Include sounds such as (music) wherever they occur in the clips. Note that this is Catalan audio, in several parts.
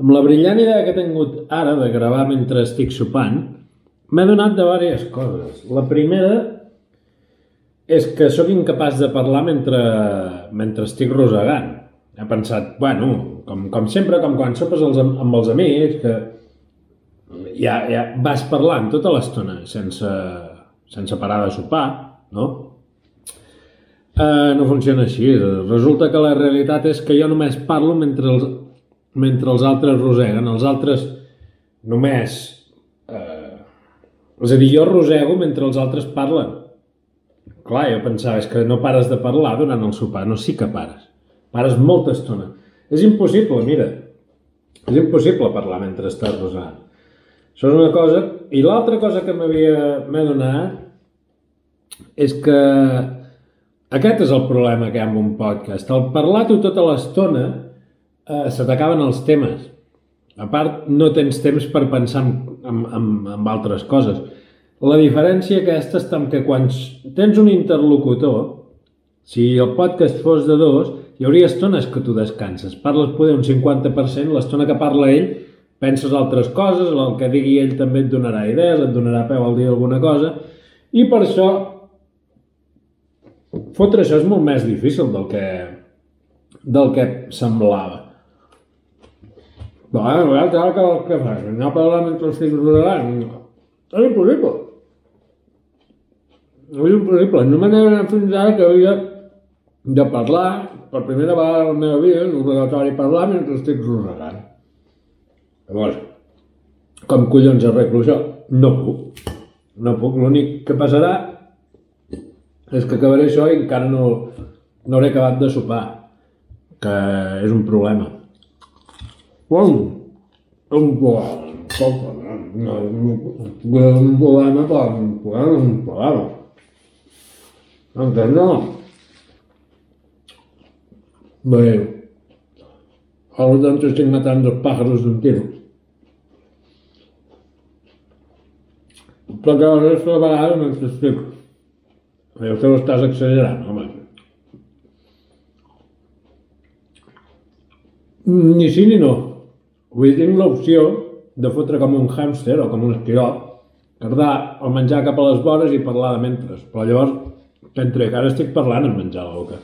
amb la brillant idea que he tingut ara de gravar mentre estic sopant, m'he donat de diverses coses. La primera és que sóc incapaç de parlar mentre, mentre estic rosegant. He pensat, bueno, com, com sempre, com quan sopes els, amb els amics, que ja, ja vas parlant tota l'estona sense, sense parar de sopar, no? Uh, no funciona així. Resulta que la realitat és que jo només parlo mentre els, mentre els altres roseguen. Els altres només... Uh, és a dir, jo rosego mentre els altres parlen. Clar, jo pensava, és que no pares de parlar durant el sopar. No, sí que pares. Pares molta estona. És impossible, mira. És impossible parlar mentre estàs rosant. Això és una cosa. I l'altra cosa que m'he donat és que aquest és el problema que hi ha amb un podcast. Al parlar tu tota l'estona eh, se t'acaben els temes. A part, no tens temps per pensar en, en, en, en altres coses. La diferència aquesta està en que quan tens un interlocutor, si el podcast fos de dos, hi hauria estones que tu descanses. Parles poder un 50%, l'estona que parla ell penses altres coses, el que digui ell també et donarà idees, et donarà peu al dir alguna cosa, i per això fotre això és molt més difícil del que, del que semblava. Però, a veure, ara que, què fas? Anar parlant mentre estic rodant? És impossible. És impossible. No me n'he fins ara que havia de parlar, per primera vegada a la meva vida, és obligatori parlar mentre estic rosegant. Llavors, com collons arreglo això? No puc. No puc. L'únic que passarà és que acabaré això i encara no, no hauré acabat de sopar, que és un problema. Bueno, un problema. No, és un problema, però un problema és un problema. Entens, no? Bé, ahora tanto estoy matando pájaros de un tiro. Però que la resta de vegades no t'explico. Jo que ho estàs exagerant, home. Ni sí ni no. Vull dir, tinc l'opció de fotre com un hàmster o com un esquirot, cardar el menjar cap a les vores i parlar de mentres. Però llavors, entre que ara estic parlant amb menjar a la boca.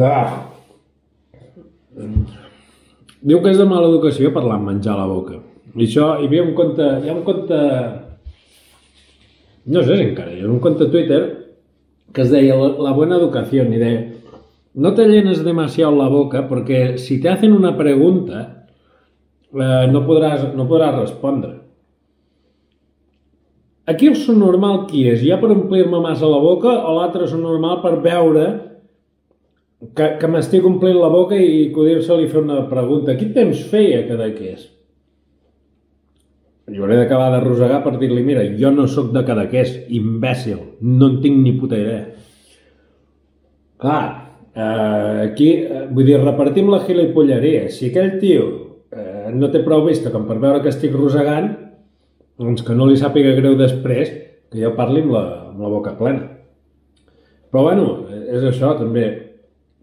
Ah. Diu que és de mala educació parlar amb menjar a la boca. I això, hi havia un conte, hi ha un conte no sé si encara hi ha un conte a Twitter que es deia la, la buena educación y de no te llenes demasiado la boca porque si te hacen una pregunta eh, no, podràs, no podràs respondre. Aquí el son normal qui és? Ja per omplir-me massa la boca o l'altre son normal per veure que, que m'estic omplint la boca i acudir-se-li fer una pregunta. Quin temps feia que és? Jo hauré d'acabar de rosegar per dir-li, mira, jo no sóc de Cadaqués, imbècil, no en tinc ni puta idea. Clar, eh, aquí, eh, vull dir, repartim la gilipolleria. Si aquell tio eh, no té prou vista com per veure que estic rosegant, doncs que no li sàpiga greu després que jo parli amb la, amb la boca plena. Però bueno, és això també.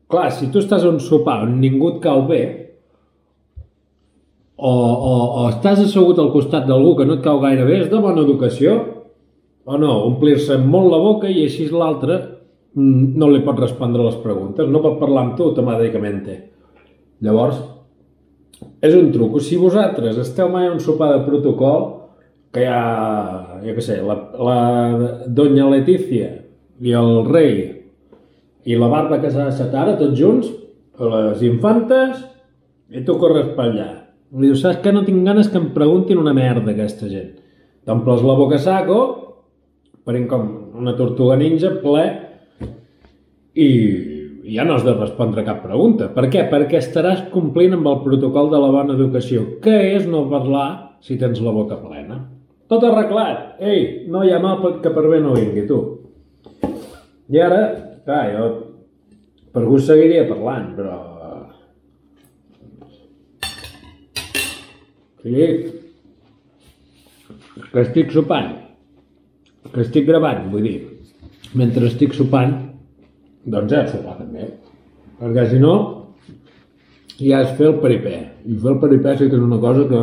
Clar, si tu estàs a un sopar on ningú et cau bé, o, o, o estàs assegut al costat d'algú que no et cau gaire bé, és de bona educació, o no, omplir-se molt la boca i així l'altre no li pot respondre les preguntes, no pot parlar amb tu automàticament. Llavors, és un truc. Si vosaltres esteu mai a un sopar de protocol, que hi ha, jo què sé, la, la doña Letícia i el rei i la barba que s'ha de ara, tots junts, les infantes, i tu corres per allà. Li diu, saps que no tinc ganes que em preguntin una merda aquesta gent. T'omples la boca saco, parint com una tortuga ninja, ple, i ja no has de respondre cap pregunta. Per què? Perquè estaràs complint amb el protocol de la bona educació, que és no parlar si tens la boca plena. Tot arreglat. Ei, no hi ha mal que per bé no vingui, tu. I ara, clar, jo per gust seguiria parlant, però Sí. Que estic sopant. Que estic gravant, vull dir. Mentre estic sopant, doncs de sopar també. Perquè si no, ja és fer el peripè. I fer el peripè sí que és una cosa que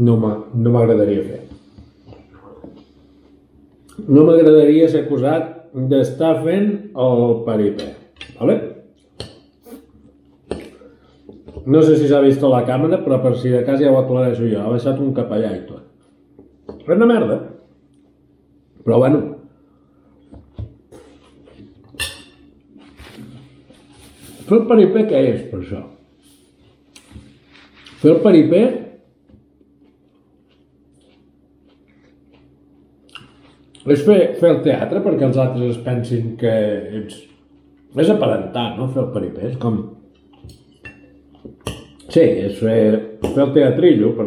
no m'agradaria fer. No m'agradaria ser acusat d'estar fent el peripè. Vale? No sé si s'ha vist a la càmera, però per si de cas ja ho aclareixo jo. Ha baixat un capellà i tot. Res de merda. Però bueno. Fer el peripé què és, per això? Fer el peripé és fer, fer el teatre perquè els altres es pensin que ets... És aparentar, no? Fer el peripé. És com Sí, és fer, fer el teatrillo per,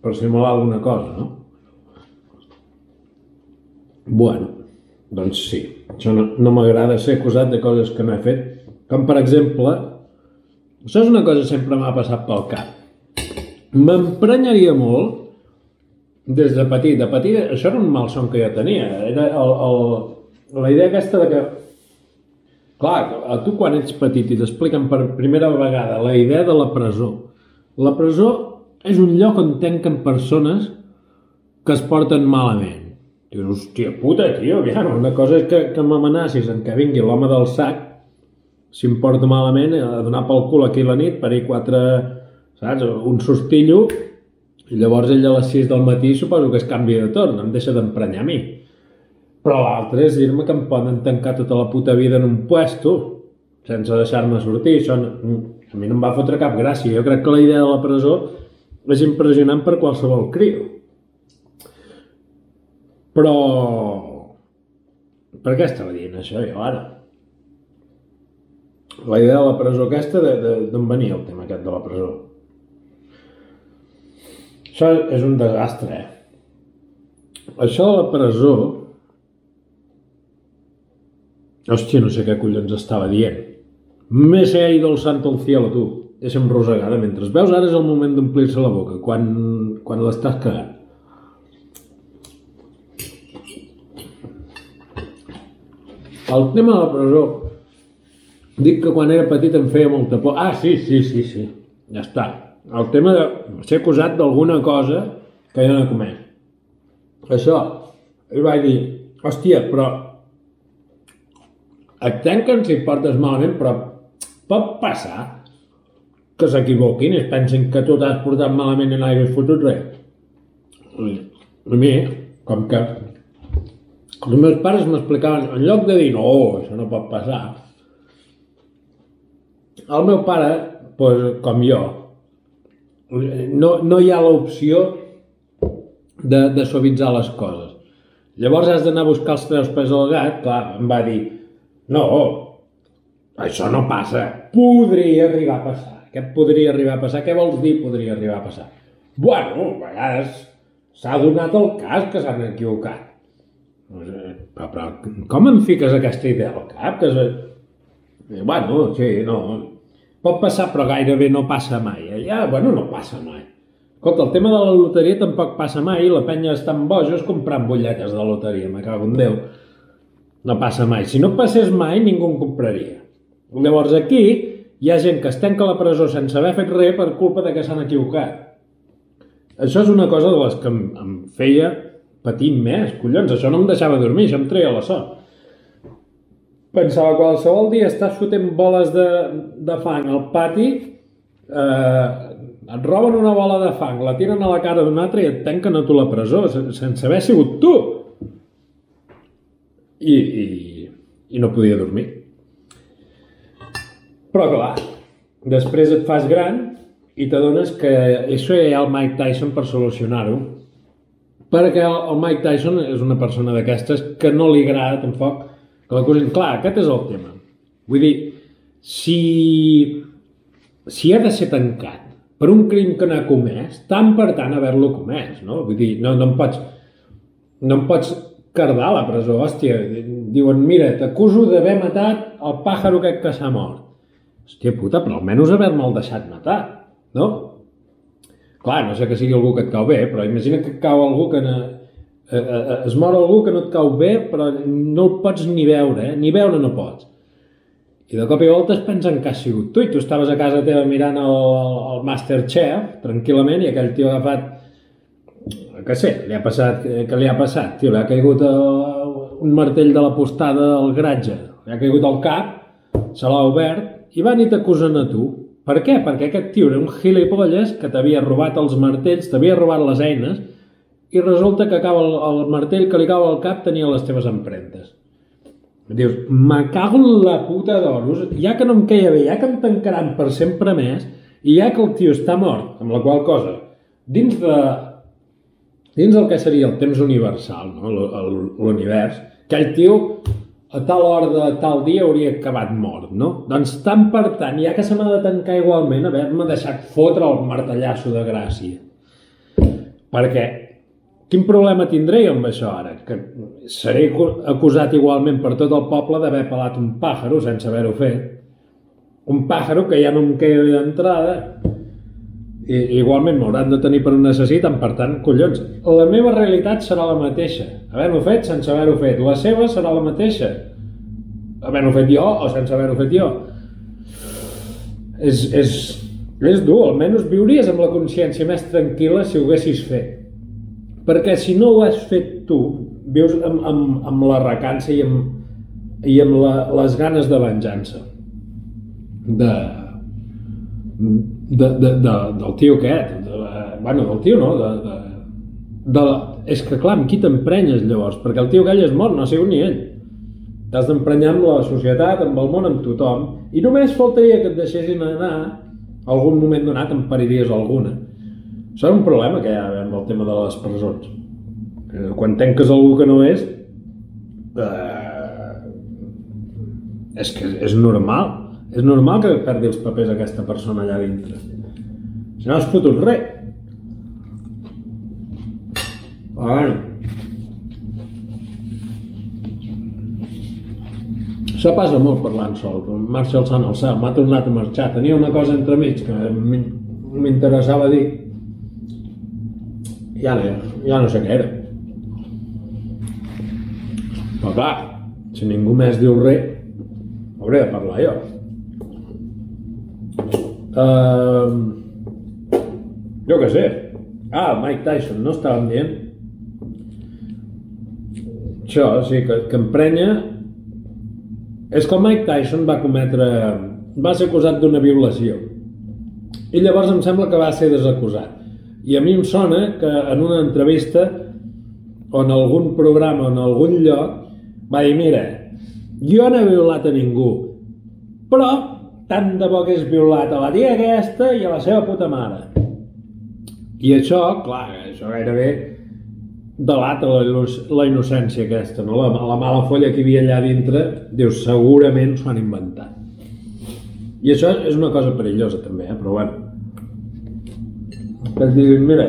per simular alguna cosa, no? Bueno, doncs sí, això no, no m'agrada ser acusat de coses que no he fet, com per exemple, això és una cosa que sempre m'ha passat pel cap. M'emprenyaria molt des de petit. De petit, això era un malson que jo tenia. Era el, el, la idea aquesta de que Clar, a tu quan ets petit i t'expliquen per primera vegada la idea de la presó. La presó és un lloc on tanquen persones que es porten malament. Dius, hòstia puta, tio, aviam, una cosa és que, que m'amenacis en que vingui l'home del sac, si em porta malament, a donar pel cul aquí la nit per ir quatre, saps, un sustillo, i llavors ell a les 6 del matí suposo que es canvia de torn, em deixa d'emprenyar a mi. Però l'altre és dir-me que em poden tancar tota la puta vida en un puesto sense deixar-me sortir. Això no, a mi no em va fotre cap gràcia. Jo crec que la idea de la presó és impressionant per qualsevol criu. Però... Per què estava dient això jo ara? La idea de la presó aquesta, d'on venia el tema aquest de la presó? Això és un desastre, eh? Això de la presó Hòstia, no sé què collons estava dient. Me se ha ido el santo al cielo, tu. Deixa'm rosegada. Mentre veus, ara és el moment d'omplir-se la boca, quan, quan l'estàs cagant. El tema de la presó. Dic que quan era petit em feia molta por. Ah, sí, sí, sí, sí. Ja està. El tema de ser acusat d'alguna cosa que jo no he comès. Això. I vaig dir, hòstia, però et tanquen si portes malament, però pot passar que s'equivoquin i es pensin que tu t'has portat malament i no hagués fotut res. A mi, com que els meus pares m'explicaven, en lloc de dir no, això no pot passar, el meu pare, pues, com jo, no, no hi ha l'opció de, de suavitzar les coses. Llavors has d'anar a buscar els tres pes al gat, clar, em va dir, no, això no passa. Podria arribar a passar. Què podria arribar a passar? Què vols dir podria arribar a passar? Bueno, a vegades s'ha donat el cas que s'han equivocat. Però, però com em fiques aquesta idea al cap? Que és... Bueno, sí, no... Pot passar, però gairebé no passa mai. Ja, bueno, no passa mai. Escolta, el tema de la loteria tampoc passa mai. La penya està en bojos comprant butlletes de loteria, me cago en Déu. No passa mai. Si no passés mai, ningú en compraria. Llavors aquí hi ha gent que es tanca a la presó sense haver fet res per culpa de que s'han equivocat. Això és una cosa de les que em, em feia patir més, collons, això no em deixava dormir, això em treia la son. Pensava, qualsevol dia estàs fotent boles de, de fang al pati, eh, et roben una bola de fang, la tiren a la cara d'un altre i et tanquen a tu la presó, sense haver sigut tu i, i, i no podia dormir. Però clar, després et fas gran i t'adones que això hi ha el Mike Tyson per solucionar-ho. Perquè el, Mike Tyson és una persona d'aquestes que no li agrada tampoc la cosa... Clar, aquest és el tema. Vull dir, si, si ha de ser tancat per un crim que no ha comès, tant per tant haver-lo comès, no? Vull dir, no, no em pots, no em pots cardar a la presó, hòstia. Diuen, mira, t'acuso d'haver matat el pàjaro aquest que s'ha mort. Hòstia puta, però almenys haver-me'l deixat matar, no? Clar, no sé que sigui algú que et cau bé, però imagina que et cau algú que... Eh, eh, eh, es mor algú que no et cau bé, però no el pots ni veure, eh? Ni veure no pots. I de cop i volta es pensen que has sigut tu i tu estaves a casa teva mirant el, el, Masterchef tranquil·lament i aquell tio ha agafat que sé, li ha passat, que li ha passat? Tio, li ha caigut un martell de la postada al garatge, li ha caigut al cap, se l'ha obert i van i t'acusen a tu. Per què? Perquè aquest tio era un gilipolles que t'havia robat els martells, t'havia robat les eines i resulta que acaba el, el martell que li cau al cap tenia les teves empremtes. Dius, me cago en la puta d'oros, ja que no em queia bé, ja que em tancaran per sempre més, i ja que el tio està mort, amb la qual cosa, dins de dins del que seria el temps universal, no? l'univers, aquell tio a tal hora de tal dia hauria acabat mort, no? Doncs tant per tant, ja que se m'ha de tancar igualment, haver-me deixat fotre el martellasso de gràcia. Perquè quin problema tindré amb això ara? Que seré acusat igualment per tot el poble d'haver pelat un pàjaro sense haver-ho fet. Un pàjaro que ja no em queda d'entrada i, igualment m'hauran de tenir per un necessitat, per tant, collons, la meva realitat serà la mateixa, havent-ho fet sense haver-ho fet, la seva serà la mateixa, havent-ho fet jo o sense haver-ho fet jo. És, és, és dur, almenys viuries amb la consciència més tranquil·la si ho haguessis fet. Perquè si no ho has fet tu, vius amb, amb, amb la recança i amb, i amb la, les ganes de venjança. De, de, de, de, del tio aquest, de, bueno, del tio no, de, de, de, és que clar, amb qui t'emprenyes llavors? Perquè el tio aquell és mort, no ha sigut ni ell. T'has d'emprenyar amb la societat, amb el món, amb tothom, i només faltaria que et deixessin anar algun moment donat em pariries alguna. Això és un problema que hi ha amb el tema de les presons. Quan tenques algú que no és, eh, és que és normal és normal que perdi els papers aquesta persona allà dintre. Si no has fotut res. Bueno. Això passa molt parlant sol. Marxa el sant al cel, m'ha tornat a marxar. Tenia una cosa entremig que m'interessava dir. Ja no, ja no sé què era. Però clar, si ningú més diu res, hauré de parlar jo. Uh, jo què sé. Ah, Mike Tyson, no estàvem dient? Això, sí, que, que emprenya... És que Mike Tyson va cometre... va ser acusat d'una violació. I llavors em sembla que va ser desacusat. I a mi em sona que en una entrevista o en algun programa o en algun lloc va dir, mira, jo no he violat a ningú, però tant de bo hagués violat a la tia aquesta i a la seva puta mare. I això, clar, això gairebé delata la, la innocència aquesta, no? La, la mala folla que hi havia allà dintre, dius, segurament s'ho han inventat. I això és una cosa perillosa també, eh? però bueno. Diguin, mira,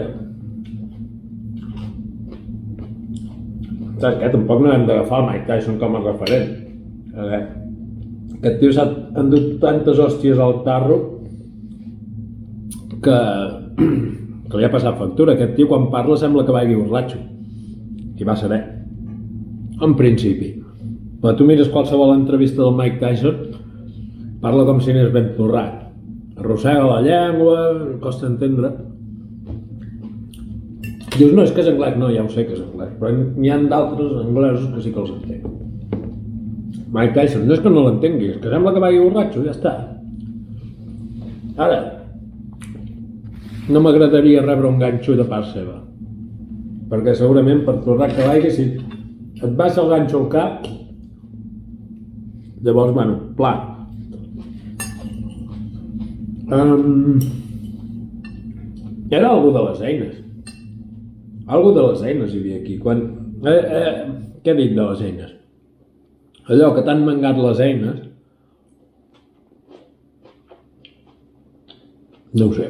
saps què? Tampoc no hem d'agafar el Mike Tyson com a referent. Eh? Aquest tio s'ha endut tantes hòsties al tarro que, que li ha passat factura. Aquest tio quan parla sembla que vagi borratxo. I va bé. En principi. Però tu mires qualsevol entrevista del Mike Tyson, parla com si n'és ben torrat. Arrossega la llengua, costa entendre. Dius, no, és que és anglès. No, ja ho sé que és anglès, però n'hi ha d'altres anglesos que sí que els entenc. Mike Tyson, no és que no l'entengui, és que sembla que vagi borratxo, ja està. Ara, no m'agradaria rebre un ganxo de part seva, perquè segurament per tornar que vagi, si et baixa el ganxo al cap, llavors, bueno, pla. Um, era algú de les eines. Algú de les eines hi havia aquí. Quan, eh, eh, què dit de les eines? allò que t'han mangat les eines, no ho sé.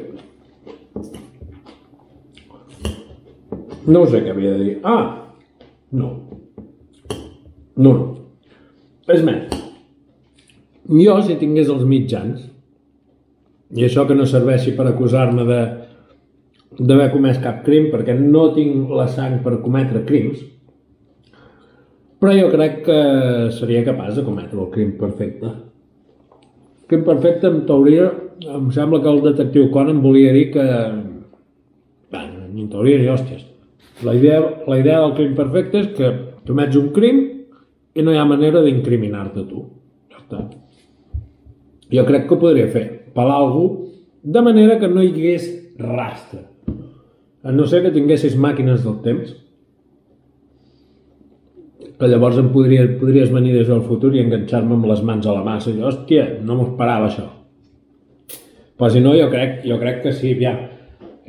No sé què havia de dir. Ah, no. No, no. És més, jo si tingués els mitjans, i això que no serveixi per acusar-me de d'haver comès cap crim, perquè no tinc la sang per cometre crims, però jo crec que seria capaç de cometre el crim perfecte. que imperfecte, en teoria, em sembla que el detectiu Conan volia dir que... Ni en teoria ni hòsties. La idea, la idea del crim perfecte és que comets un crim i no hi ha manera d'incriminar-te tu. Ja està. Jo crec que ho podria fer. Pelar algú de manera que no hi hagués rastre. A no ser que tinguessis màquines del temps, que llavors em podria, podries venir des del futur i enganxar-me amb les mans a la massa i hòstia, no m'ho esperava això. Però si no, jo crec, jo crec que sí, ja.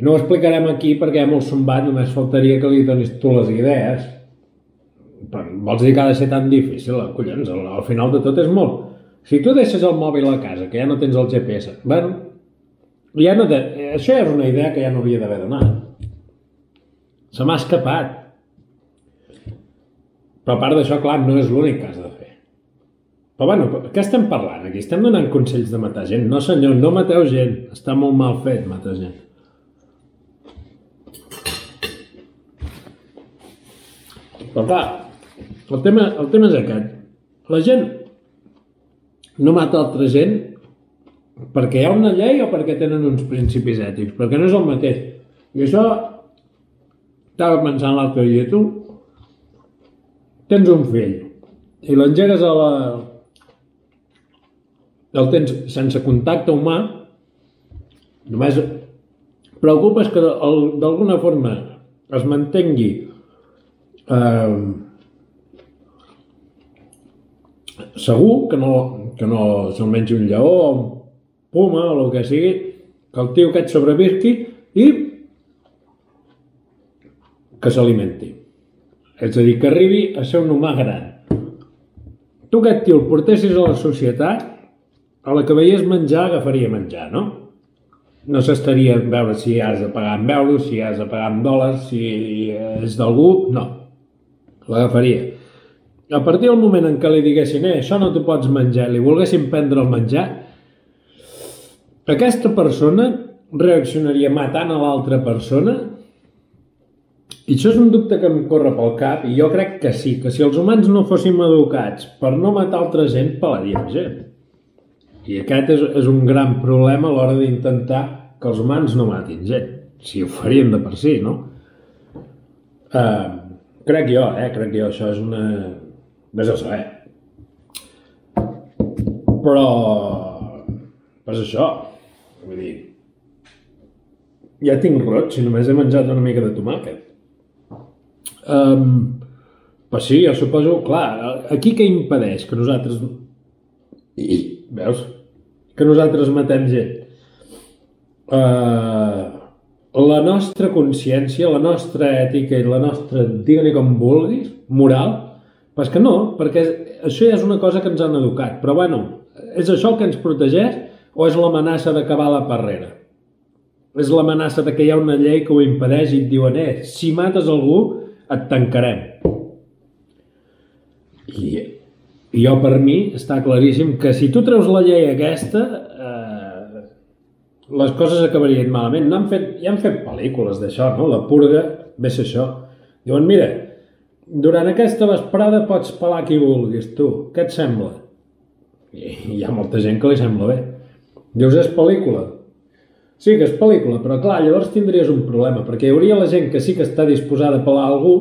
No ho explicarem aquí perquè ha molt sombat, només faltaria que li donis tu les idees. Però vols dir que ha de ser tan difícil? Collons, al, al final de tot és molt. Si tu deixes el mòbil a casa, que ja no tens el GPS, bueno, ja no de... això ja és una idea que ja no havia d'haver donat. Se m'ha escapat. Però a part d'això, clar, no és l'únic que has de fer. Però bueno, què estem parlant aquí? Estem donant consells de matar gent? No senyor, no mateu gent. Està molt mal fet matar gent. Però clar, el tema, el tema és aquest. La gent no mata altra gent perquè hi ha una llei o perquè tenen uns principis ètics, perquè no és el mateix. I això estava pensant l'altre dia, tu tens un fill i l'engegues a la... el tens sense contacte humà, només preocupes que d'alguna forma es mantengui eh, segur que no, que no se'l mengi un lleó o un puma o el que sigui, que el tio aquest sobrevisqui i que s'alimenti. És a dir, que arribi a ser un humà gran. Tu aquest tio el portessis a la societat, a la que veies menjar agafaria menjar, no? No s'estaria a veure si has de pagar en euros, si has de pagar en dòlars, si és d'algú, no. L'agafaria. A partir del moment en què li diguessin eh, això no t'ho pots menjar, li volguessin prendre el menjar, aquesta persona reaccionaria matant a l'altra persona i això és un dubte que em corre pel cap i jo crec que sí, que si els humans no fóssim educats per no matar altra gent, pelaríem gent. I aquest és, és un gran problema a l'hora d'intentar que els humans no matin gent. Si ho farien de per si, no? Uh, crec jo, eh? Crec jo, això és una... Ves a saber. Però... Però és això. Vull dir... Ja tinc roig si només he menjat una mica de tomàquet. Um, però sí, jo suposo, clar, aquí què impedeix que nosaltres... I, veus? Que nosaltres matem gent. Uh, la nostra consciència, la nostra ètica i la nostra, digue-li com vulguis, moral, però és que no, perquè això ja és una cosa que ens han educat. Però bueno, és això el que ens protegeix o és l'amenaça d'acabar la carrera? És l'amenaça de que hi ha una llei que ho impedeix i et diuen, eh, si mates algú, et tancarem. I, jo per mi està claríssim que si tu treus la llei aquesta eh, les coses acabarien malament. No han fet, ja han fet pel·lícules d'això, no? La purga ve això. Diuen, mira, durant aquesta vesprada pots pelar qui vulguis, tu. Què et sembla? I hi ha molta gent que li sembla bé. Dius, és pel·lícula? Sí que és pel·lícula, però clar, llavors tindries un problema, perquè hi hauria la gent que sí que està disposada a pelar algú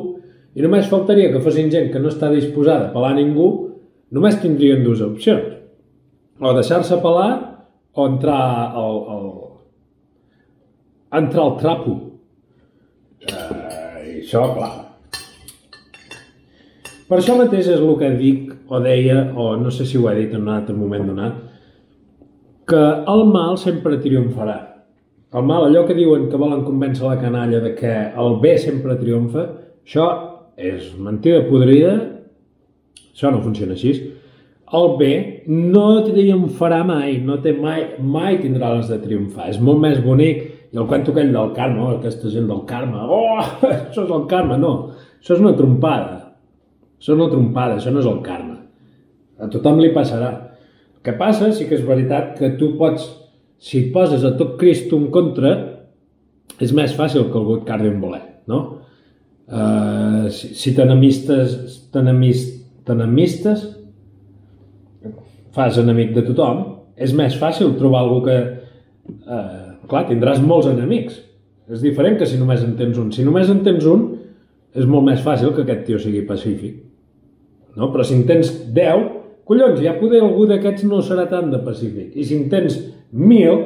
i només faltaria que fossin gent que no està disposada a pelar ningú, només tindrien dues opcions. O deixar-se pelar o entrar al, al, entrar al trapo. Uh, I això, clar. Per això mateix és el que dic, o deia, o no sé si ho he dit en un altre moment donat, que el mal sempre triomfarà. El mal, allò que diuen que volen convèncer la canalla de que el bé sempre triomfa, això és mentida podrida, això no funciona així. El bé no triomfarà mai, no té mai, mai tindrà les de triomfar. És molt més bonic. I el cuento aquell del karma, oh, aquesta gent del karma, oh, (laughs) això és el karma, no. Això és una trompada. Això és una trompada, això no és el karma. A tothom li passarà. El que passa sí que és veritat que tu pots si poses a tot Cristo en contra, és més fàcil que algú et cardi un bolet, no? Uh, si, si t'enemistes, t'enemist, t'enemistes, fas enemic de tothom, és més fàcil trobar algú que... Eh, clar, tindràs molts enemics. És diferent que si només en tens un. Si només en tens un, és molt més fàcil que aquest tio sigui pacífic. No? Però si en tens 10, collons, ja poder algú d'aquests no serà tan de pacífic. I si en tens 1.000,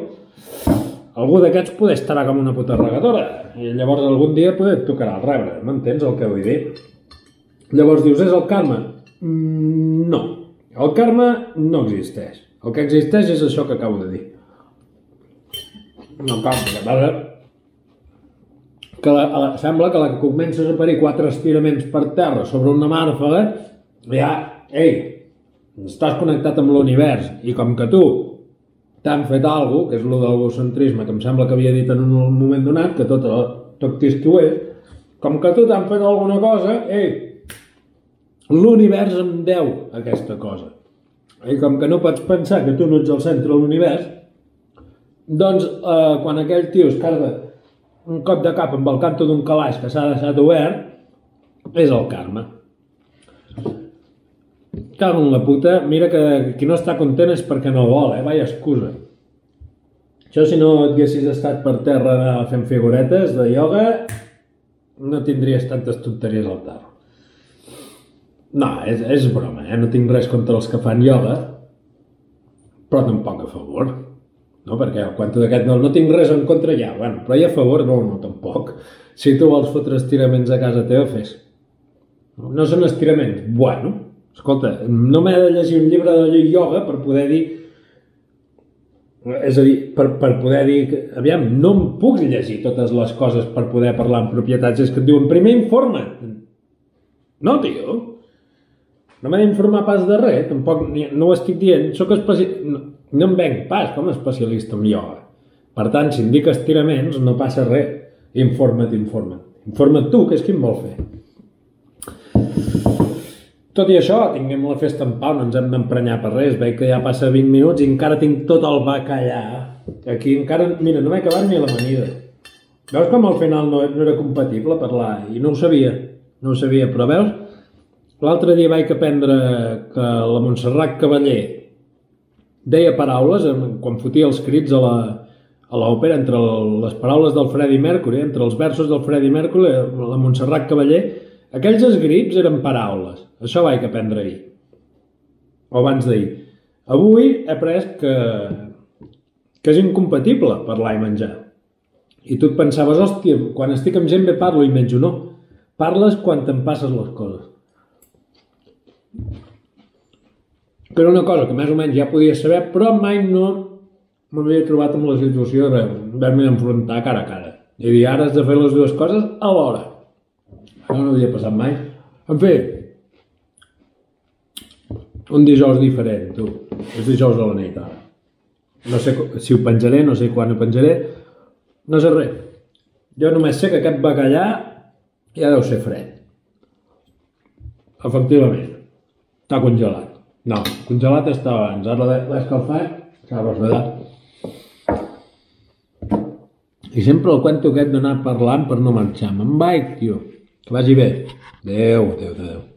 algú d'aquests poder estarà com una puta regadora. I llavors algun dia poder et tocarà el rebre. M'entens el que vull dir? Llavors dius, és el karma? Mm, no. El karma no existeix. El que existeix és això que acabo de dir. No cal, que vale, que la, la, sembla que la que comences a parir quatre estiraments per terra sobre una màrfaga, ja, ei, estàs connectat amb l'univers i com que tu t'han fet alguna que és el de l'egocentrisme, que em sembla que havia dit en un moment donat, que tot, tot tu és, com que tu t'han fet alguna cosa, ei, l'univers em deu aquesta cosa. I com que no pots pensar que tu no ets el centre de l'univers, doncs eh, quan aquell tio es carga un cop de cap amb el canto d'un calaix que s'ha deixat obert, és el karma. Cago en la puta, mira que qui no està content és perquè no vol, eh? Vaya excusa. Això si no et haguessis estat per terra fent figuretes de ioga, no tindries tantes tonteries al tarro. No, és, és broma, eh? No tinc res contra els que fan ioga, però tampoc a favor. No? Perquè el quanto d'aquest no, no tinc res en contra ja, bueno, però ja a favor no, no tampoc. Si tu vols fotre estiraments a casa teva, fes. No són estiraments. Bueno, escolta, no m'he de llegir un llibre de ioga per poder dir és a dir, per, per poder dir que, aviam, no em puc llegir totes les coses per poder parlar amb propietats, és que et diuen primer informa no, tio no m'he d'informar pas de res tampoc, no ho estic dient sóc especi... no, no em venc pas com a especialista en ioga. Per tant, si em dic estiraments, no passa res. Informa't, informa't. Informa't tu, que és qui em vol fer. Tot i això, tinguem la festa en pau, no ens hem d'emprenyar per res. Veig que ja passa 20 minuts i encara tinc tot el bacallà. Aquí encara, mira, no m'he acabat ni l'amanida. Veus com al final no, no era compatible parlar? I no ho sabia, no ho sabia, però veus? L'altre dia vaig aprendre que la Montserrat Cavaller deia paraules, quan fotia els crits a la, a l'òpera, entre les paraules del Freddie Mercury, entre els versos del Freddie Mercury, la Montserrat Cavaller, aquells escrits eren paraules. Això vaig aprendre ahir. O abans d'ahir. Avui he après que, que és incompatible parlar i menjar. I tu et pensaves, hòstia, quan estic amb gent bé parlo i menjo. No. Parles quan te'n passes les coses era una cosa que més o menys ja podia saber, però mai no m'havia trobat amb la situació d'haver-me d'enfrontar cara a cara. I dir, ara has de fer les dues coses alhora. Això no havia passat mai. En fi, un dijous diferent, tu. És dijous a la nit, ara. No sé si ho penjaré, no sé quan ho penjaré, no sé res. Jo només sé que aquest bacallà ja deu ser fred. Efectivament, està congelat. No, congelat estava abans, ara l'he escalfat, s'ha refredat. I sempre el cuento aquest d'anar parlant per no marxar. Me'n vaig, tio. Que vagi bé. Adéu, adéu, adéu.